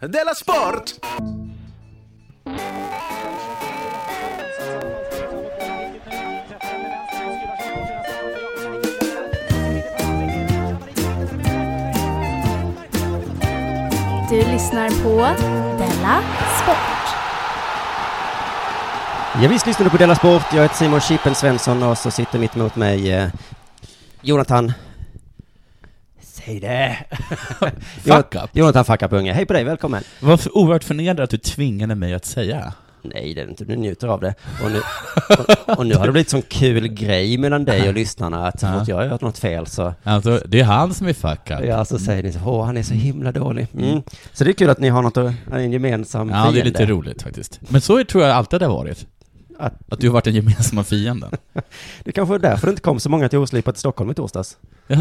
Della Sport! Du lyssnar på Della Sport. Ja, visst lyssnar du på Della Sport. Jag heter Simon Chippen Svensson och så sitter mitt emot mig eh, Jonathan. Säg det! Fuck up. Jonathan Fuck up unge. Hej på dig, välkommen! Vad för oerhört förnedrande att du tvingade mig att säga. Nej, det är inte. Du njuter av det. Och nu, och, och nu har det blivit sån kul grej mellan dig och lyssnarna att så fort jag har gjort något fel så, Alltså, det är han som är fuck up. ja, så säger ni så, åh, han är så himla dålig. Mm. Så det är kul att ni har något, att- en gemensam Ja, det är fiende. lite roligt faktiskt. Men så tror jag alltid det har varit. Att- Att du har varit den gemensamma fienden. Det kanske är därför det inte kom så många till Oslipat i Stockholm i torsdags.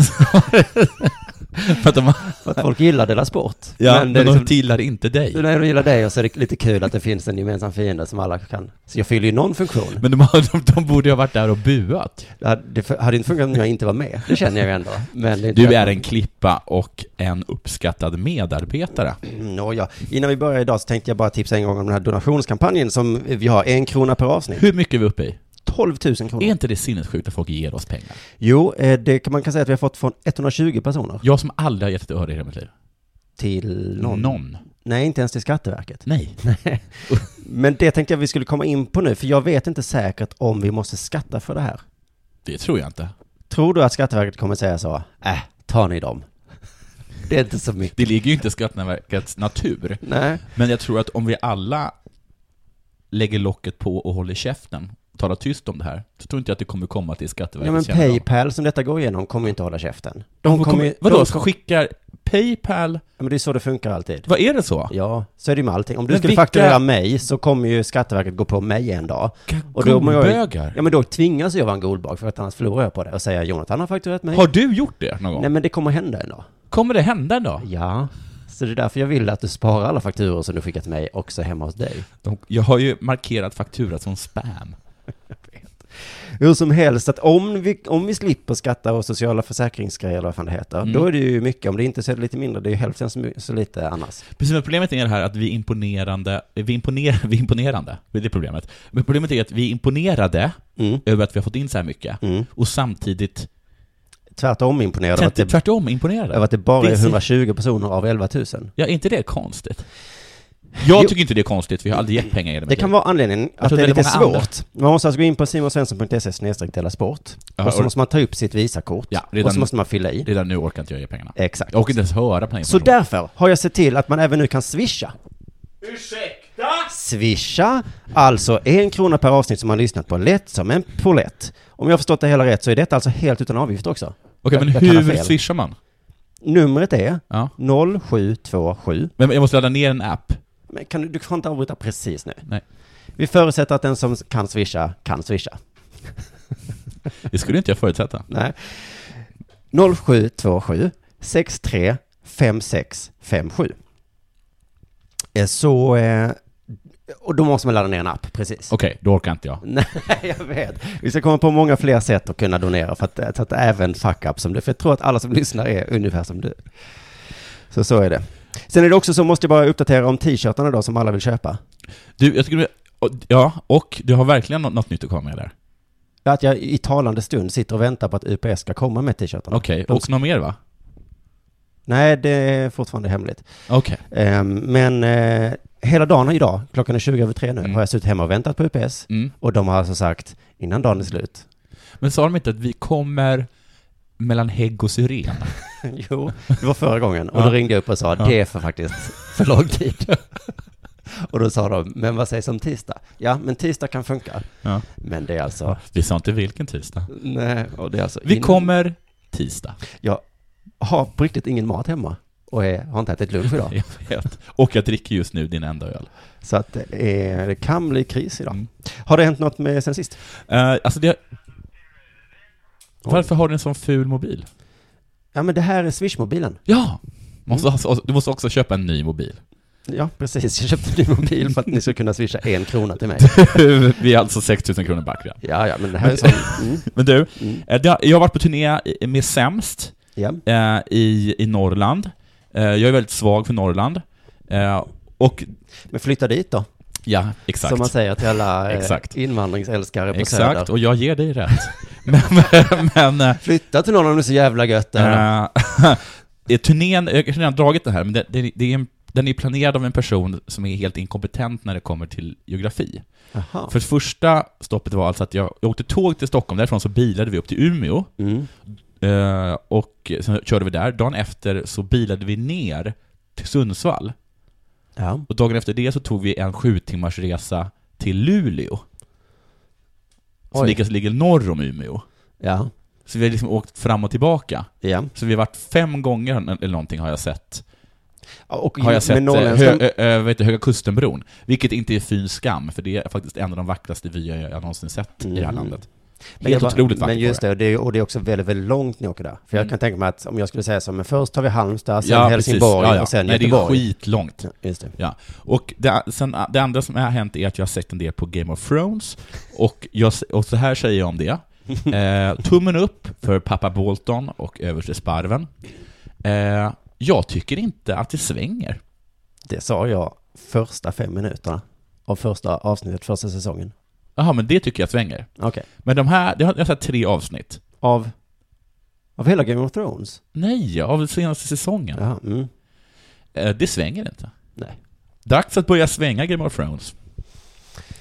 För att de, För att folk gillar Della Sport. ja, Men men, är de liksom- gillar inte dig. Nej, de gillar dig och så är det lite kul att det finns en gemensam fiende som alla kan... Så jag fyller ju någon funktion. Men de, de, de borde ju ha varit där och buat. Det hade, det hade inte funkat om jag inte var med. Det känner jag ju ändå. Men Du är en klippa och en uppskattad medarbetare. Mm, Nåja, innan vi börjar idag så tänkte jag bara tipsa en gång om den här donationskampanjen som vi har, en krona per avsnitt. Hur mycket är vi uppe i? 12 000 kronor. Är inte det sinnessjukt att folk ger oss pengar? Jo, eh, det kan man kan säga att vi har fått från 120 personer Jag som aldrig har gett ett öre i hela mitt liv. till någon. Någon. Nej, inte ens till Skatteverket. Nej. Men det tänkte jag vi skulle komma in på nu, för jag vet inte säkert om vi måste skatta för det här. Det tror jag inte. Tror du att Skatteverket kommer säga så? Äh, tar ni dem? Det är inte så mycket. Det ligger ju inte i Skatteverkets natur. Nej. Men jag tror att om vi alla lägger locket på och håller käften, talar tyst om det här, så tror inte jag att det kommer komma till Ja Skatteverkets men. Paypal som detta går igenom kommer ju inte hålla käften. De De kommer, kommer vadå, de- ska skickar Paypal, Ja, men det är så det funkar alltid. vad är det så? Ja, så är det ju med allting. Om du Men skulle vilka- fakturera mig så kommer ju Skatteverket gå på mig en dag. Och då jag-? Ja men då tvingas jag vara en golbag för att annars förlorar jag på det och säga Jonathan har fakturerat mig. Har du gjort det någon gång? Nej men det kommer hända en dag. Kommer det hända en dag? Ja. Så det är därför jag vill att du sparar alla fakturor som du skickat till mig också hemma hos dig. De- Jag har ju markerat faktura som spam. Hur som helst, att om vi, om vi slipper skatta och sociala försäkringsgrejer eller vad fan det heter, Mm. då är det ju mycket. Om det inte så är det lite mindre, det är ju hälften så, så lite annars. Precis, men problemet är det här att vi är imponerande, vi är, imponer, vi imponerande, det är det problemet. Men problemet är att vi är imponerade Mm. över att vi har fått in så här mycket, Mm. och samtidigt Tvärtom imponerad av att det, tvärtom imponerade. av att det bara Det är är så- 120 personer av 11 000. Ja, är inte det konstigt? Jag Jo. tycker inte det är konstigt, vi har aldrig gett pengar i Det kan vara anledningen att det är lite andra- svårt. Man måste alltså gå in på simonsvensson.se snedstreck dela sport. Ja, och så och- måste man ta upp sitt Visakort. Ja, och så redan- måste man fylla i. Redan nu orkar inte jag ge pengarna. Exakt. Jag orkar inte ens höra på den Så därför har jag sett till att man även nu kan swisha. Ursäkta? Swisha, alltså en krona per avsnitt som man lyssnat på, lätt som en polett. Om jag har förstått det hela rätt så är detta alltså helt utan avgift också. Okej, men hur swishar man? Numret är Ja. 0727. Men jag måste ladda ner en app. Men kan du, du får inte avbryta precis nu. Nej. Vi förutsätter att den som kan swisha, kan swisha. Det skulle inte jag förutsätta. Nej. 0727 63 5657. Eh, Så, eh, och då måste man ladda ner en app, precis. Okej, då orkar inte jag. Nej, jag vet. Vi ska komma på många fler sätt att kunna donera för att, att även fuck up som du, för jag tror att alla som lyssnar är ungefär som du. Så så är det. Sen är det också så, måste jag bara uppdatera om t-shirtarna då som alla vill köpa. Du, jag skulle Ja, och du har verkligen nå- något nytt att komma med där. Att jag i talande stund sitter och väntar på att UPS ska komma med t-shirtarna. Okej, De- och något mer va? Nej, det är fortfarande hemligt. Okej. Ehm, men eh, hela dagen idag, klockan är 20 över tre nu, Mm. har jag suttit hemma och väntat på UPS. Mm. Och de har alltså sagt, innan dagen är slut. Men sa de inte att vi kommer mellan hägg och syren? jo, det var förra gången. Och då ringde jag upp och sa, det är för faktiskt för lång tid. och då sa de, men vad sägs om tisdag? Ja, men tisdag kan funka. Ja. Men det är alltså, Vi sa inte vilken tisdag. nej, och det är alltså Vi innan- kommer tisdag. Jag har på riktigt ingen mat hemma. Och är, har inte ätit lunch idag. Jag vet. Och jag dricker just nu din enda öl. Så att det, är, det kan bli kris idag. Mm. Har det hänt något med sen sist? Eh, alltså det... Varför har du en sån ful mobil? Ja, men det här är Swish-mobilen. Ja! Måste, alltså, du måste också köpa en ny mobil. Ja, precis. Jag köpte en ny mobil för att ni ska kunna swisha en krona till mig. Vi är alltså 6000 kronor back redan. Ja, ja, men det här är så. Mm, Men du, mm, eh, jag har varit på turné med Sämst eh, i, i Norrland. Eh, jag är väldigt svag för Norrland. Eh, och, Men flytta dit då, ja, exakt. som man säger till alla eh, Exakt. invandringsälskare på Exakt, Söder. och jag ger dig rätt. men, men, eh, Flytta till någon om det är så jävla gött där. Eh, turnén, jag har redan dragit det här, men det, det, det är en, den är planerad av en person som är helt inkompetent när det kommer till geografi. Jaha. För första stoppet var alltså att jag, jag åkte tåg till Stockholm, därifrån så bilade vi upp till Umeå, Mm. och sen körde vi där. Dagen efter så bilade vi ner till Sundsvall. Ja. Och dagen efter det så tog vi en sju timmars resa till Luleå. Som ligger, ligger norr om Umeå. Ja. Så vi har liksom åkt fram och tillbaka. Ja. Så vi har varit fem gånger eller någonting har jag sett. Och Har jag sett eh, norrländska... hö, ö, ö, Höga Kustenbron. Vilket inte är fyn skam, för det är faktiskt en av de vackraste vyer jag någonsin sett i det här Mm. landet. Men Helt jag bara- otroligt vackert Men just det, och det, är- och det är också väldigt, väldigt långt ni åker där. För jag Mm. kan tänka mig att om jag skulle säga så, men först tar vi Halmstad, sen Ja, Helsingborg. Ja, ja. och sen Nej, det är Göteborg. skitlångt. Ja, just det. Och det, sen, det andra som har hänt är att jag har sett en del på Game of Thrones, och, jag, och så här säger jag om det. Eh, tummen upp för pappa Bolton och överste Sparven. Eh, jag tycker inte att det svänger. Det sa jag första fem minuterna av första avsnittet, första säsongen. Jaha, men det tycker jag svänger. Okej. Men de här, jag har, jag har sett tre avsnitt. Av? Av hela Game of Thrones? Nej, av senaste säsongen. Jaha, mm. Eh, det svänger inte. Nej. Dags att börja svänga Game of Thrones.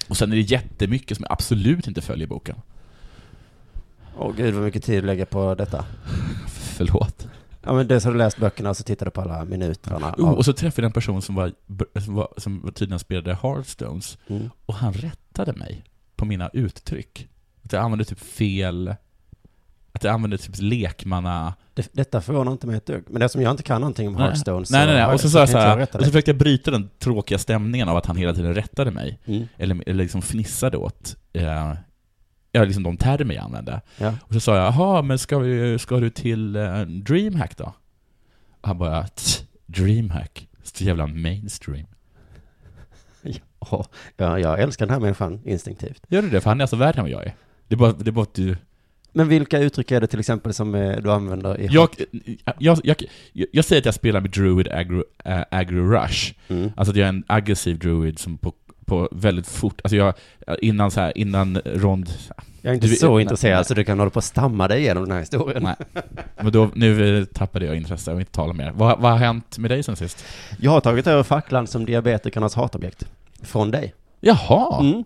Och sen är det jättemycket som jag absolut inte följer boken. Åh gud vad mycket tid du lägger på detta. Förlåt. Ja men dels har du läst böckerna och så tittar du på alla minuterna. Oh, av- och så träffade jag en person som var, som var som tydligen spelade Hearthstones, mm. och han rättade mig på mina uttryck. Att jag använde typ fel... Att jag använde typ lekmanna... det, detta förvånar inte mig ett dugg. Men eftersom jag inte kan någonting om Nej. Hearthstone Nej, nej, nej. har Och så sa jag så här, och så försökte jag bryta den tråkiga stämningen av att han hela tiden rättade mig. Mm. Eller, eller liksom fnissade åt eh, ja, liksom de termer jag använde. Ja. Och så sa jag, jaha, men ska, vi, ska du till eh, DreamHack då? Och han bara, "Tch, DreamHack, så jävla mainstream. Ja, ja, jag älskar den här människan instinktivt. Gör du det? För han är alltså värre än vad jag är. Det är bara, det är bara att du... Men vilka uttryck är det till exempel som eh, du använder i Jag, jag, jag, jag säger att jag spelar med Druid Aggro, äh, aggro Rush. Mm. Alltså att jag är en aggressiv druid som på, på väldigt fort, alltså jag, innan så här, innan rond, Jag är inte Du- så nej, intresserad nej. så du kan hålla på och stamma dig igenom den här historien. nej. Men då, nu eh, tappade jag intresse och inte tala mer. Vad, vad har hänt med dig sen sist? Jag har tagit över facklan som diabetikernas hatobjekt. Från dig. Jaha, Mm.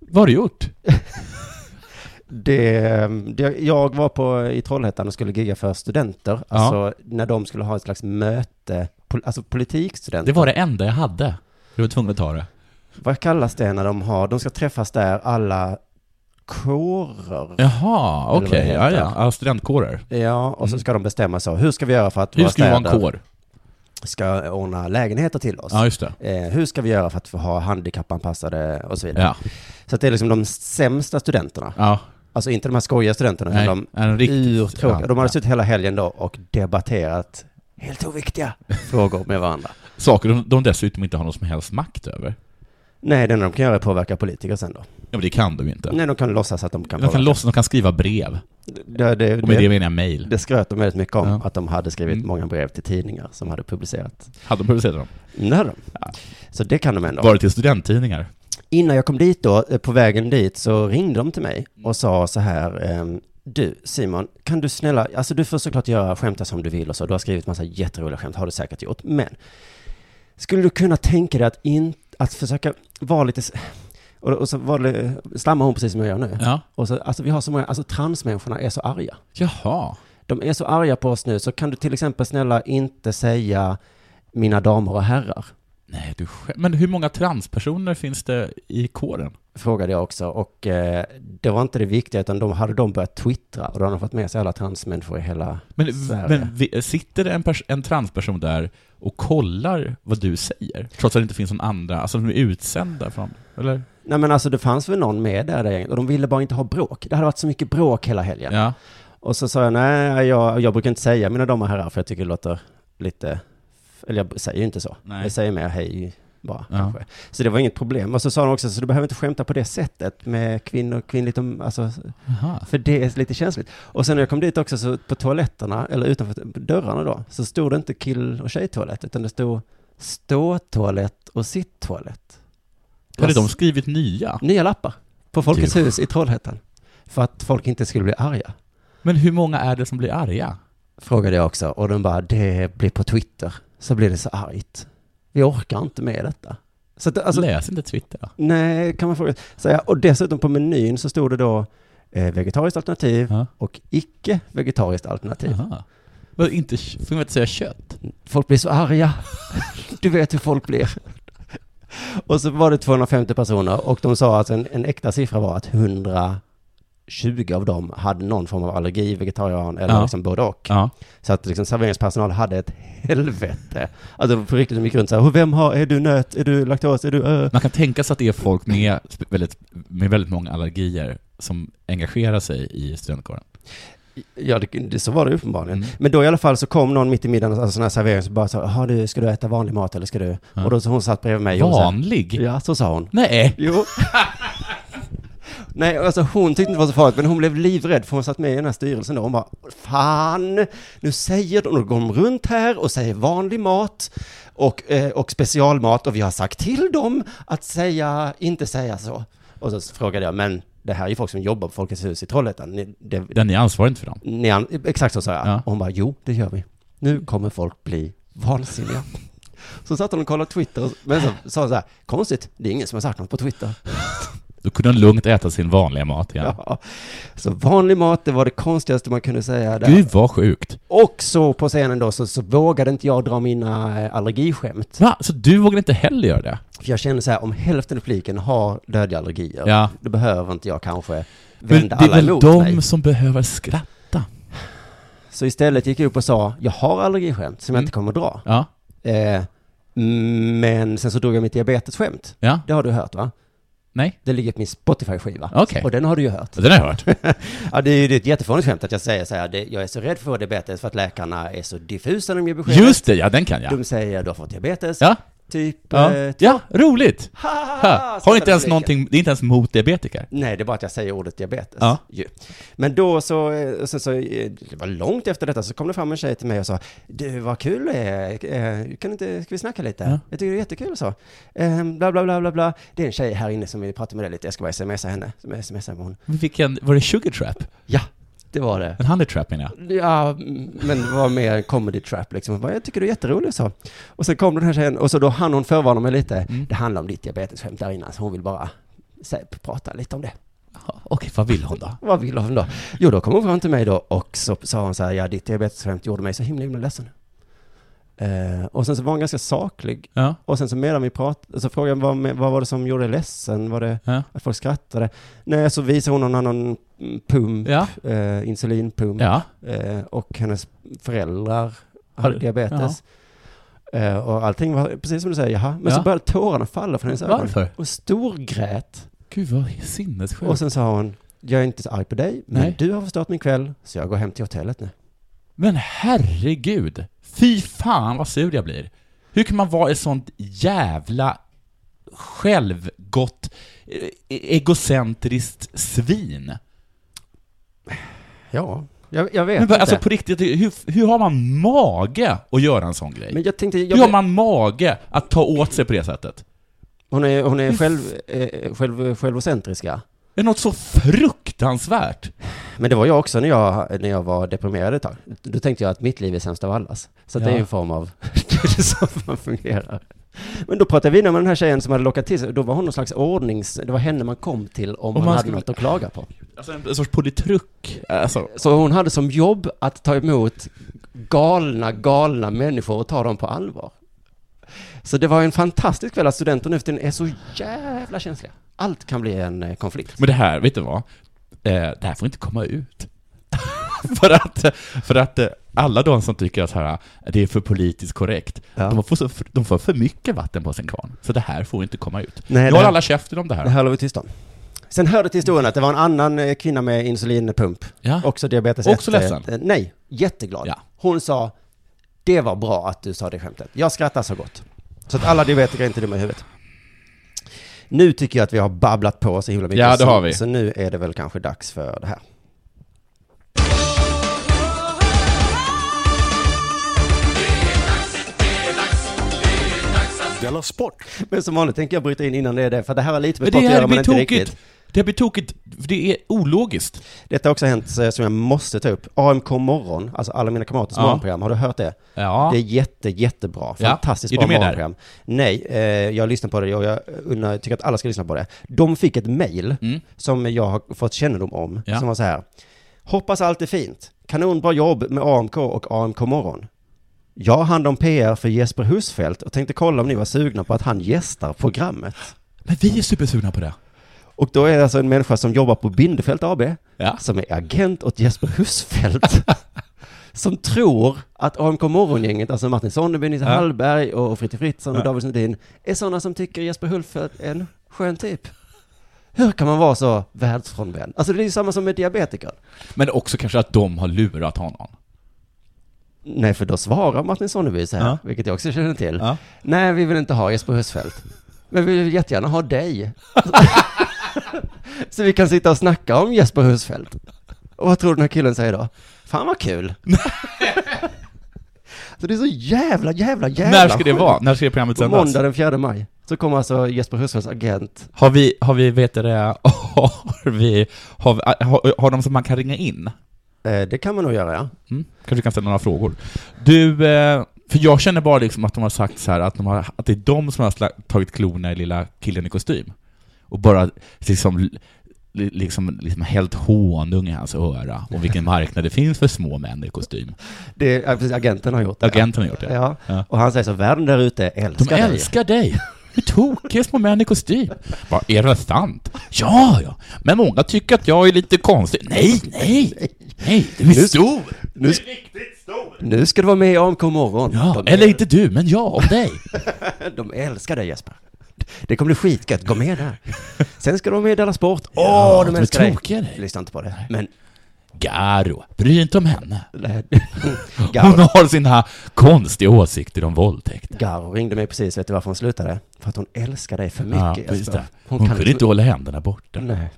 vad har du gjort? Det, det, jag var på, i Trollhättan och skulle gigga för studenter. Alltså när de skulle ha ett slags möte, pol, alltså politikstudenter. Det var det enda jag hade. Du var tvungen att ta det. Vad kallas det när de har, de ska träffas där alla kårer. Jaha, okej, det ja, ja. ja. Studentkårer. Ja, och så Mm. ska de bestämma så. Hur ska vi göra för att Hur ska vi vara en kår? Ska ordna lägenheter till oss? Ja, just det. Eh, hur ska vi göra för att få ha handikappanpassade och så vidare? Ja, Så att det är liksom de sämsta studenterna. ja. Alltså inte de här skojiga studenterna, Nej, utan de riktigt... ja, de hade ja. suttit hela helgen då och debatterat helt oviktiga frågor med varandra. Saker de, de dessutom inte har någon som helst makt över. Nej, det enda de kan göra är att påverka politiker sen då. Ja, men det kan de ju inte. Nej, de kan låtsas att de kan De kan, låtsas, de kan skriva brev. Det, det, Och med det det, menar jag mail. det skröt de väldigt mycket om, Ja. att de hade skrivit Mm. många brev till tidningar som hade publicerat. Hade de publicerat dem? Det hade de. Ja. Så det kan de ändå. Var det till studenttidningar? Innan jag kom dit då, eh, på vägen dit, så ringde de till mig och sa så här, ehm, du Simon, kan du snälla, alltså du får såklart göra skämta som du vill och så, du har skrivit massa jätteroliga skämt, har du säkert gjort, men skulle du kunna tänka dig att, in, att försöka vara lite, och, och så var det, stammar hon precis som jag gör nu, Ja. och så, alltså vi har så många, alltså transmänniskorna är så arga. Jaha. De är så arga på oss nu, så kan du till exempel snälla inte säga mina damer och herrar? Nej, du Men hur många transpersoner finns det i kåren? Frågade jag också och eh, det var inte det viktiga utan de hade de börjat twittra och då hade de fått med sig alla transmänniskor i hela Men, Sverige. men sitter det en, en transperson där och kollar vad du säger? Trots att det inte finns någon andra, alltså de är utsända från, eller? Nej men alltså det fanns väl någon med där, där och de ville bara inte ha bråk. Det hade varit så mycket bråk hela helgen. Ja. Och så sa jag, nej jag, jag brukar inte säga mina damer och herrar för jag tycker det låter lite, eller jag säger ju inte så. Nej. Jag säger mer hej bara Ja. kanske. Så det var inget problem. Och så sa de också, så du behöver inte skämta på det sättet med kvinnor, kvinnligt, om- alltså Jaha. För det är lite känsligt. Och sen när jag kom dit också så på toaletterna, eller utanför dörrarna då, så stod det inte kill och tjejtoalett, utan det stod ståtoalett och sitttoalett. Hade de skrivit nya? Nya lappar på Folkets hus i Trollhättan. För att folk inte skulle bli arga. Men hur många är det som blir arga? Frågade jag också. Och de bara, det blir på Twitter. Så blir det så argt. Vi orkar inte med detta. Så att, alltså, Läs inte Twitter då. nej, kan man fråga. säga. Och dessutom på menyn så stod det då eh, vegetariskt alternativ Ja. och icke vegetariskt alternativ. Aha. Men inte, får man inte säga kött? Folk blir så arga. Du vet hur folk blir. Och så var det 250 personer och de sa att en, en äkta siffra var att 120 av dem hade någon form av allergi, vegetarian eller Ja. liksom både och. Ja. Så att liksom serveringspersonal hade ett helvete. Alltså på riktigt, de gick runt så här, vem har, är du nöt, är du laktos, är du ö? Man kan tänka sig att det är folk med väldigt, med väldigt många allergier som engagerar sig i studentkåren. Ja, det, det, så var det uppenbarligen. Mm. Men då i alla fall så kom någon mitt i middagen, alltså sån här servering, så bara så, jaha du, ska du äta vanlig mat eller ska du? Ja. Och då så hon satt bredvid mig så här, Vanlig? Ja, så sa hon. Nej! Jo. Nej, alltså hon tyckte inte det var så farligt, men hon blev livrädd för hon satt med i den här styrelsen då. Hon bara, fan, nu säger de, och går de runt här och säger vanlig mat och, eh, och specialmat och vi har sagt till dem att säga, inte säga så. Och så frågade jag, men det här är ju folk som jobbar på Folkets hus i Trollhättan. Ni, det, Den är ansvarig inte för dem. ni, an- exakt så sa jag. Ja. Och hon bara, jo, det gör vi. Nu kommer folk bli vansinniga. Så satt hon och kollade Twitter, men så sa hon så här, konstigt, det är ingen som har sagt något på Twitter. Då kunde hon lugnt äta sin vanliga mat igen. Ja. Så vanlig mat, det var det konstigaste man kunde säga där. Gud vad sjukt. Och så på scenen då så, så vågade inte jag dra mina eh, allergiskämt. Va? Så du vågar inte heller göra det? För jag kände så här, om hälften av publiken har dödliga allergier, Ja. då behöver inte jag kanske vända det är alla väl emot de mig. som behöver skratta? Så istället gick jag upp och sa, jag har allergiskämt som jag Mm. inte kommer att dra. Ja. Eh, men sen så drog jag mitt diabetesskämt. Ja. Det har du hört va? Nej. Det ligger på min Spotify-skiva. Okej. Och den har du ju hört. Den har jag hört. Ja, det är ju det är ett jättefånigt skämt att jag säger så här, det, jag är så rädd för att få diabetes för att läkarna är så diffusa när de ger besked. Just det, ja den kan jag. De säger du har fått diabetes, Ja. Typ... Ja, eh, ja roligt! ha, ha, Ha. ha, Har inte ens någonting, det är inte ens mot diabetiker. Nej, det är bara att jag säger ordet diabetes. Ja. Ju. Men då så, eh, sen så, eh, det var långt efter detta, så kom det fram en tjej till mig och sa, du vad kul det är, Eh, kan inte, ska vi snacka lite? Ja. Jag tycker det är jättekul och så. Eh, Bla, bla, bla, bla, bla. Det är en tjej här inne som vill prata med dig lite, jag ska bara smsa henne, som smsar med hon. Vilken, var det Sugar Trap? Ja, det var det. En honey trap menar jag. Ja, men det var mer comedy trap liksom. Jag, bara, jag tycker du är jätterolig så. Och sen kom den här tjejen och så då hann hon förvarna mig lite. Mm. Det handlar om ditt diabetesskämt där innan, så hon vill bara prata lite om det. Okej, vad vill hon då? Vad vill hon då? Jo, då kom hon fram till mig då och så sa hon så här, ja ditt diabetesskämt gjorde mig så himla himla ledsen. Eh, och sen så var hon ganska saklig. Ja, Och sen så medan vi pratade, så frågade jag vad, vad var det som gjorde dig ledsen? Var det ja, att folk skrattade? Nej, så visade hon någon annan pump, ja. eh, insulinpump. Eh, och hennes föräldrar hade Har- diabetes. Eh, och allting var precis som du säger, jaha. Men så Ja. började tårarna falla från hennes ögon. Varför? Och storgrät. Gud vad sinnessjukt. Och sen sa hon, jag är inte så arg på dig, men Nej. du har förstört min kväll, så jag går hem till hotellet nu. Men herregud! Fy fan vad sur jag blir. Hur kan man vara ett sånt jävla självgott, eh, egocentriskt svin? Ja, jag, jag vet Men, inte. alltså på riktigt, hur, hur har man mage att göra en sån grej? men jag tänkte, jag hur har man mage att ta åt sig på det sättet? hon är, hon är själv, eh, själv, självocentriska. Det är något så fruktansvärt. Men det var jag också när jag, när jag var deprimerad ett tag. Då tänkte jag att mitt liv är sämst av allas. Så att det Ja. är en form av, det är så man fungerar. Men då pratade vi med den här tjejen som hade lockat till sig, då var hon någon slags ordnings, det var henne man kom till om, man, man hade något att klaga på. Alltså en sorts politruk. Alltså, Så hon hade som jobb att ta emot galna, galna människor och ta dem på allvar. Så det var en fantastisk kväll att studenter nu är så jävla känsliga. Allt kan bli en eh, konflikt. men det här, vet du vad? Eh, det här får inte komma ut. för att, för att eh, alla de som tycker att här, det är för politiskt korrekt, Ja. de, får så, de får för mycket vatten på sin kvarn. Så det här får inte komma ut. Nej, Nu det har alla käften om det Det här. här håller vi tyst om. Sen hörde till historien att det var en annan kvinna med insulinpump, Ja. också diabetes Också 1, ledsen? Nej, jätteglad. Ja. Hon sa, det var bra att du sa det skämtet. Jag skrattar så gott. Så att alla diabetiker är inte dumma i huvudet. Nu tycker jag att vi har babblat på så himla mycket. Ja, det så, har vi. Så nu är det väl kanske dags för det här. Sport! Men som vanligt tänker jag bryta in innan det är det, för det här har lite med sport att göra, men inte tokigt. riktigt. Det blir tokigt, för det är ologiskt. Detta har också hänt eh, som jag måste ta upp. AMK morgon, alltså alla mina kamraters Ja. morgonprogram, har du hört det? Ja. Det är jätte, jättebra. Ja. Fantastiskt Är bra du med där? morgonprogram. Nej, eh, jag lyssnar på det och jag undrar, tycker att alla ska lyssna på det. De fick ett mejl Mm. som jag har fått kännedom om, Ja. som var så här. Hoppas allt är fint. Kanonbra jobb med AMK och AMK morgon. Jag har hand om PR för Jesper Husfeldt och tänkte kolla om ni var sugna på att han gästar programmet. Men vi är supersugna på det. Och då är det alltså en människa som jobbar på Bindefält AB, Ja. som är agent åt Jesper Husfeldt. som tror att AMK Morgongänget, alltså Martin Sonneby, Nisse Ja. Hallberg och Fritte Fritzson och Ja. David Sundin, är sådana som tycker Jesper Husfeldt är en skön typ. Hur kan man vara så världsfrånvänd? Alltså det är ju samma som med diabetiker. Men också kanske att de har lurat honom. Nej, för då svarar Martin Sonneby så här, Ja. vilket jag också känner till. Ja. Nej, vi vill inte ha Jesper Husfeldt. Men vi vill jättegärna ha dig. så vi kan sitta och snacka om Jesper Husfeldt. Och vad tror du den här killen säger då? Fan vad kul. så det är så jävla, jävla, jävla När ska det sjukt. vara? När ska det programmet På sändas? måndag den 4 maj. Så kommer alltså Jesper Husfeldts agent. Har vi, har vi, vet du det, har vi, har, vi, har, har de som man kan ringa in? Eh, det kan man nog göra, ja. Mm. Kanske kan ställa några frågor. Du, eh, för jag känner bara liksom att de har sagt så här att, de har, att det är de som har sla- tagit klorna i lilla killen i kostym. Och bara liksom, li- liksom, liksom hällt honung i hans öra om vilken marknad det finns för små män i kostym. Det är, agenten har gjort det. Agenten har gjort det. Ja. Ja. Och han säger så, världen där ute De älskar dig. älskar dig! Hur tokiga små män i kostym? Bara, är det sant? Ja, ja. Men många tycker att jag är lite konstig. Nej, nej! Nej, du är Nu- stor! Nu, nu ska du vara med i AMK morgon. Ja, De- eller inte du, men jag om dig. De älskar dig Jesper. Det kommer bli skitgött, gå med där. Sen ska de med i Della Sport. Åh, Ja, de de älskar dig. dig. Lyssna inte på det. Men, Garo, bry dig inte om henne. Hon har sina konstiga åsikter om våldtäkt. Garo ringde mig precis, vet du varför hon slutade? För att hon älskar dig för Ja, mycket Jesper. det. Hon, kunde liksom- inte hålla händerna borta. Nej.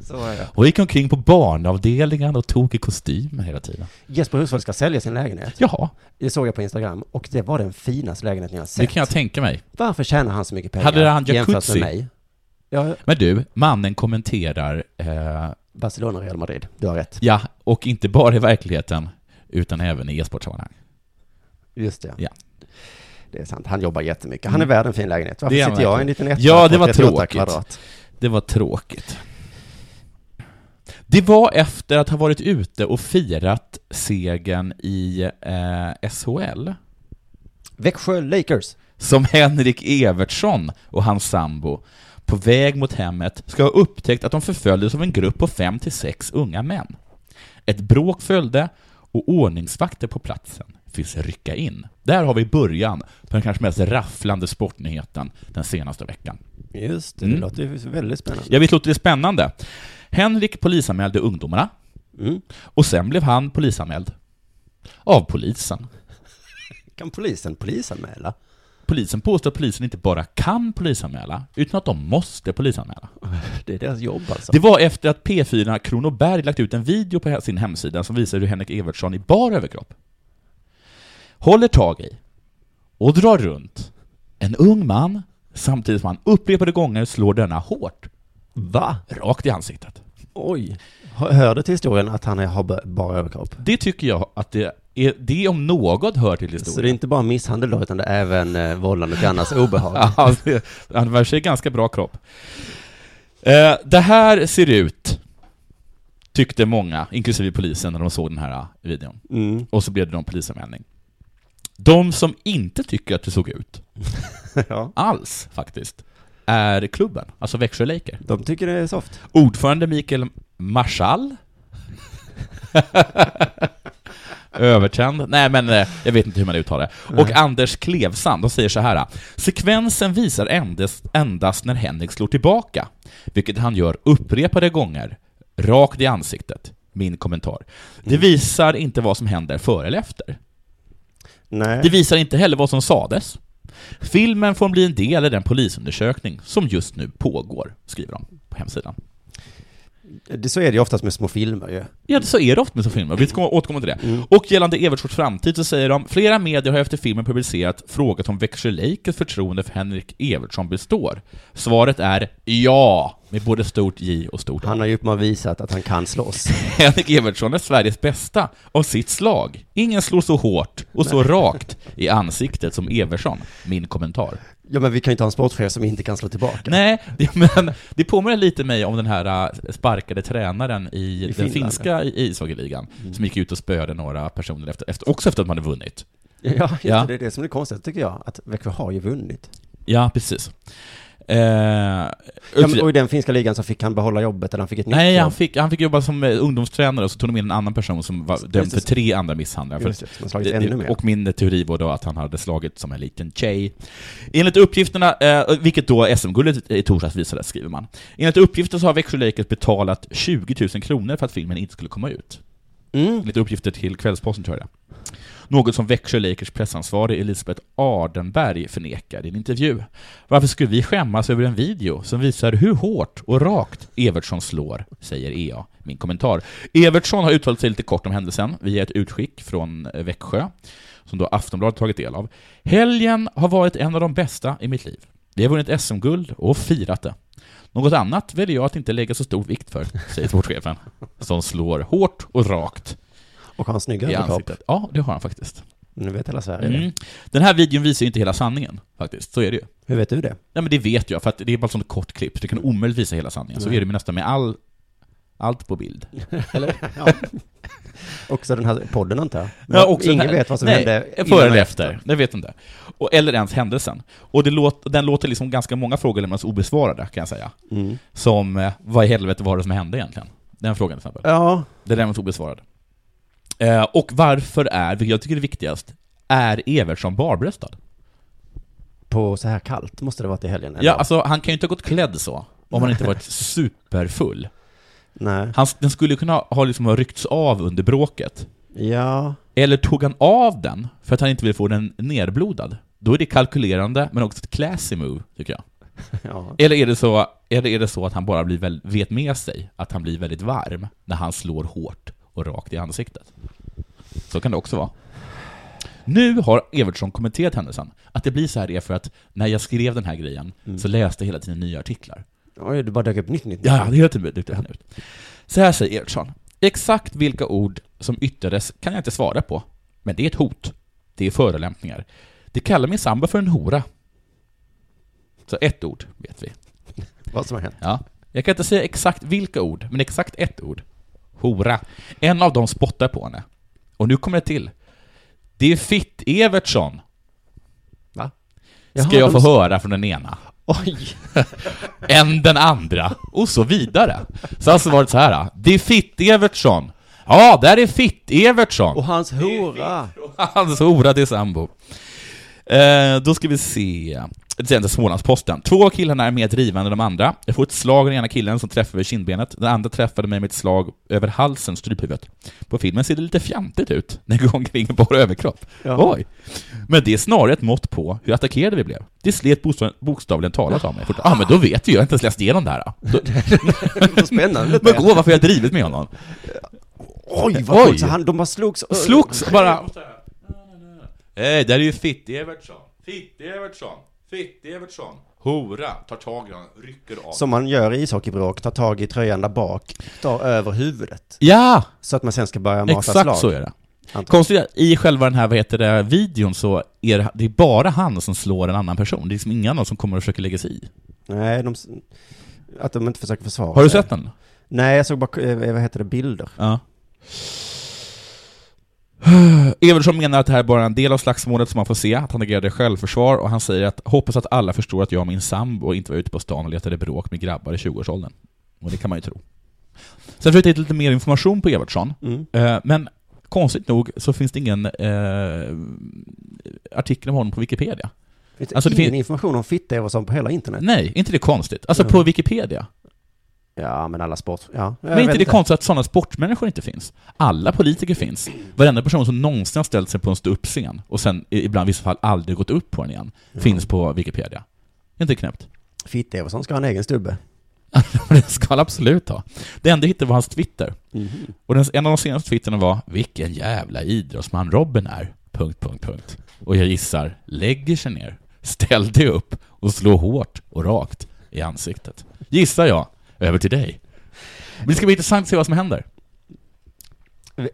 Så är det. Hon gick omkring på barnavdelningen och tog i kostym hela tiden. Jesper Husfeldt ska sälja sin lägenhet. Jaha, Det såg jag på Instagram och det var den finaste lägenheten jag har det sett. kan jag tänka mig. Varför tjänar han så mycket pengar Hade han jämfört jacuzzi? med mig? Ja, Men du, mannen kommenterar, eh, Barcelona Real Madrid. Du har rätt. ja, och inte bara i verkligheten, utan även i e-sportsammanhang. Just det. Ja. Det är sant. Han jobbar jättemycket. Han är värd en fin lägenhet. Varför Det är han sitter jag i en liten etta Ja, det på var 38 tråkigt. Kvadrat? Det var tråkigt. Det var efter att ha varit ute och firat segern i eh, SHL Växjö Lakers. som Henrik Evertsson och hans sambo på väg mot hemmet ska ha upptäckt att de förföljdes av en grupp på fem till sex unga män. Ett bråk följde och ordningsvakter på platsen fick rycka in. Där har vi början på den kanske mest rafflande sportnyheten den senaste veckan. Just det, Mm. det låter ju väldigt spännande. Jag vet låter det spännande. Henrik polisanmälde ungdomarna Mm. och sen blev han polisanmäld. Av polisen. Kan polisen polisanmäla? Polisen påstår att polisen inte bara kan polisanmäla, utan att de måste polisanmäla. Det är deras jobb alltså. Det var efter att P4 Kronoberg lagt ut en video på sin hemsida som visar hur Henrik Evertsson i bar överkropp håller tag i och drar runt en ung man samtidigt som han upprepade gånger slår denna hårt, Va? rakt i ansiktet. Oj. Hör du till historien att han är, har bara överkropp? Det tycker jag att det är, det om något hör till Så det är historien. inte bara misshandel då, utan det är även eh, vållande till annars obehag? Ja, det- han verkar sig ganska bra kropp. Eh, det här ser ut, tyckte många, inklusive polisen, när de såg den här eh, videon. Mm. Och så blev det en polisanmälning. De som inte tycker att det såg ut ja. alls, faktiskt, är klubben, alltså Växjö Laker. De tycker det är soft. Ordförande Mikael Marschall. Övertänd. Nej, men eh, jag vet inte hur man uttalar det. Och Nej. Anders Klevsand, de säger så här. Sekvensen visar endast, endast när Henrik slår tillbaka, vilket han gör upprepade gånger, rakt i ansiktet. Min kommentar. Det Mm. visar inte vad som händer före eller efter. Nej. Det visar inte heller vad som sades. Filmen får bli en del i den polisundersökning som just nu pågår, skriver de på hemsidan. Det, så är det ju oftast med små filmer ju. Ja, så är det ofta med så filmer. Vi ska återkomma till det. Mm. Och gällande Evertsfors framtid så säger de flera medier har efter filmen publicerat frågat om Växjö Lakers förtroende för Henrik Evertsson består. Svaret är ja, med både stort J och stort A. Han har ju visat att han kan slåss. Henrik Evertsson är Sveriges bästa av sitt slag. Ingen slår så hårt och så rakt i ansiktet som Evertsson. Min kommentar. Ja, men vi kan ju inte ha en sportchef som inte kan slå tillbaka. Nej, det, men det påminner lite mig om den här äh, sparkade tränaren i, den Finland, finska i- ishockeyligan, Mm. som gick ut och spöade några personer efter, efter, också efter att man hade vunnit. Ja, Ja. det, det är det som är konstigt tycker jag, att Växjö har ju vunnit. Ja, precis. Eh, Ja, och i den finska ligan så fick han behålla jobbet, eller han fick ett nytt nej, jobb. han fick, han fick jobba som eh, ungdomstränare och så tog de in en annan person som var dömd för tre andra misshandlingar. För det, ännu mer. Och min teori var då att han hade slagit som en liten tjej. Enligt uppgifterna, eh, vilket då SM-guldet i torsdags visade, skriver man. Enligt uppgifter så har Växjö Lakers betalat 20 000 kronor för att filmen inte skulle komma ut. Mm. Enligt uppgifter till Kvällsposten tror jag det. Något som Växjö Lakers pressansvarig Elisabeth Ardenberg förnekar i en intervju. Varför skulle vi skämmas över en video som visar hur hårt och rakt Evertsson slår, säger EA. Min kommentar. Evertsson har uttalat sig lite kort om händelsen via ett utskick från eh, Växjö, som då Aftonbladet tagit del av. Helgen har varit en av de bästa i mitt liv. Vi har vunnit SM-guld och firat det. Något annat väljer jag att inte lägga så stor vikt för, säger sportchefen, som slår hårt och rakt och har en snygg i överkropp. Ja, det har han faktiskt. Nu vet hela Sverige det. Mm. Den här videon visar ju inte hela sanningen, faktiskt. Så är det ju. Hur vet du det? Nej men det vet jag, för att det är bara ett sånt kort klipp. Det kan omöjligt visa hela sanningen. Så Nej. är det med nästan med all... Allt på bild. Eller? Ja. Också den här podden antar jag. Ja, också Ingen här- vet vad som Nej, hände före eller och efter. Det vet inte. Och, eller ens händelsen. Och det låt, den låter liksom ganska många frågor lämnas obesvarade, kan jag säga. Mm. Som, eh, vad i helvete var det som hände egentligen? Den frågan till exempel. Ja, Den lämnas obesvarad. Eh, och varför är, vilket jag tycker är viktigast, är Evertsson barbröstad? på så här kallt måste det varit i helgen. Ja, eller? alltså han kan ju inte ha gått klädd så, om han inte varit superfull. Nej. Han, den skulle kunna ha liksom ha ryckts av under bråket. Ja, Eller tog han av den för att han inte vill få den nerblodad? Då är det kalkylerande, men också ett classy move, tycker jag. ja. Eller är det så, eller är det så att han bara blir väl, vet med sig att han blir väldigt varm när han slår hårt och rakt i ansiktet? Så kan det också vara. Nu har Evertsson kommenterat händelsen. Att det blir så här är för att när jag skrev den här grejen Mm. så läste jag hela tiden nya artiklar. Oj, det bara dök upp nytt nytt. Ja, det är helt nytt. helt nytt. Så här säger Evertsson. Exakt vilka ord som yttrades kan jag inte svara på. Men det är ett hot. Det är förolämpningar. Det kallar min sambo för en hora. Så ett ord vet vi. Vad som har hänt. Ja. Jag kan inte säga exakt vilka ord, men exakt ett ord. Hora. En av dem spottar på henne. Och nu kommer det till. Det är Fitt-Evertsson, Va? ska Jaha, jag få de- höra från den ena. Oj! än den andra, och så vidare. Så alltså var det så här. Det är Fitt-Evertsson. Ja, där är Fitt-Evertsson. Och hans hora! Hans hora till sambo. Eh, då ska vi se. Det säger Smålandsposten. Två av killarna är mer drivande än de andra. Jag får ett slag av den ena killen som träffar vid kindbenet. Den andra träffade mig med ett slag över halsen, stryphuvudet. På filmen ser det lite fjantigt ut, när jag går omkring med bara överkropp. Ja. Oj! Men det är snarare ett mått på hur attackerade vi blev. Det slet bokstav- bokstavligen talat av mig. Ja, ah, men då vet vi ju, jag har inte ens läst igenom det här. Då, Vad spännande. men gå, varför har jag drivit med honom? Oj, vad Oj. Så han, de bara slogs. Slogs bara... Nej, där är ju Fitt-Evertsson. Fitt-Evertsson. Fitt-Evertsson. Hora. Tar tag i honom, rycker av. Som man gör i ishockeybråk, tar tag i tröjan där bak, tar över huvudet. Ja! Så att man sen ska börja mata Exakt slag. så är det. Konstigt att i själva den här, vad heter det, videon så är det, det är bara han som slår en annan person. Det är liksom ingen annan som kommer och försöker lägga sig i. Nej, de, att de inte försöker försvara Har du sett den? Nej, jag såg bara, eh, vad heter det, bilder. Ja. Evertsson menar att det här är bara en del av slagsmålet som man får se, att han agerade självförsvar, och han säger att hoppas att alla förstår att jag och min sambo inte var ute på stan och letade bråk med grabbar i 20-årsåldern. Och det kan man ju tro. Sen försökte jag hitta lite mer information på Evertsson, Mm. eh, men konstigt nog så finns det ingen eh, artikel om honom på Wikipedia. Finns det Alltså, det ingen fin- information om fitta Everson på hela internet? Nej, inte det konstigt? Alltså Mm. på Wikipedia. Ja, men alla sport... Ja, Men inte det konstigt att sådana sportmänniskor inte finns? Alla politiker finns. Varenda person som någonsin har ställt sig på en ståuppscen och sen ibland i vissa fall aldrig gått upp på den igen, Ja. finns på Wikipedia. Inte knäppt. Fitta Everson ska ha en egen stubbe. det ska han absolut ha. Det enda jag hittade var hans Twitter. Mhm. Och den, en av de senaste twittrarna var ”Vilken jävla idrottsman Robin är”. Punkt, punkt, punkt. Och jag gissar, lägger sig ner, ställ dig upp och slå hårt och rakt i ansiktet. Gissar jag. Över till dig. Men det ska bli intressant att se vad som händer.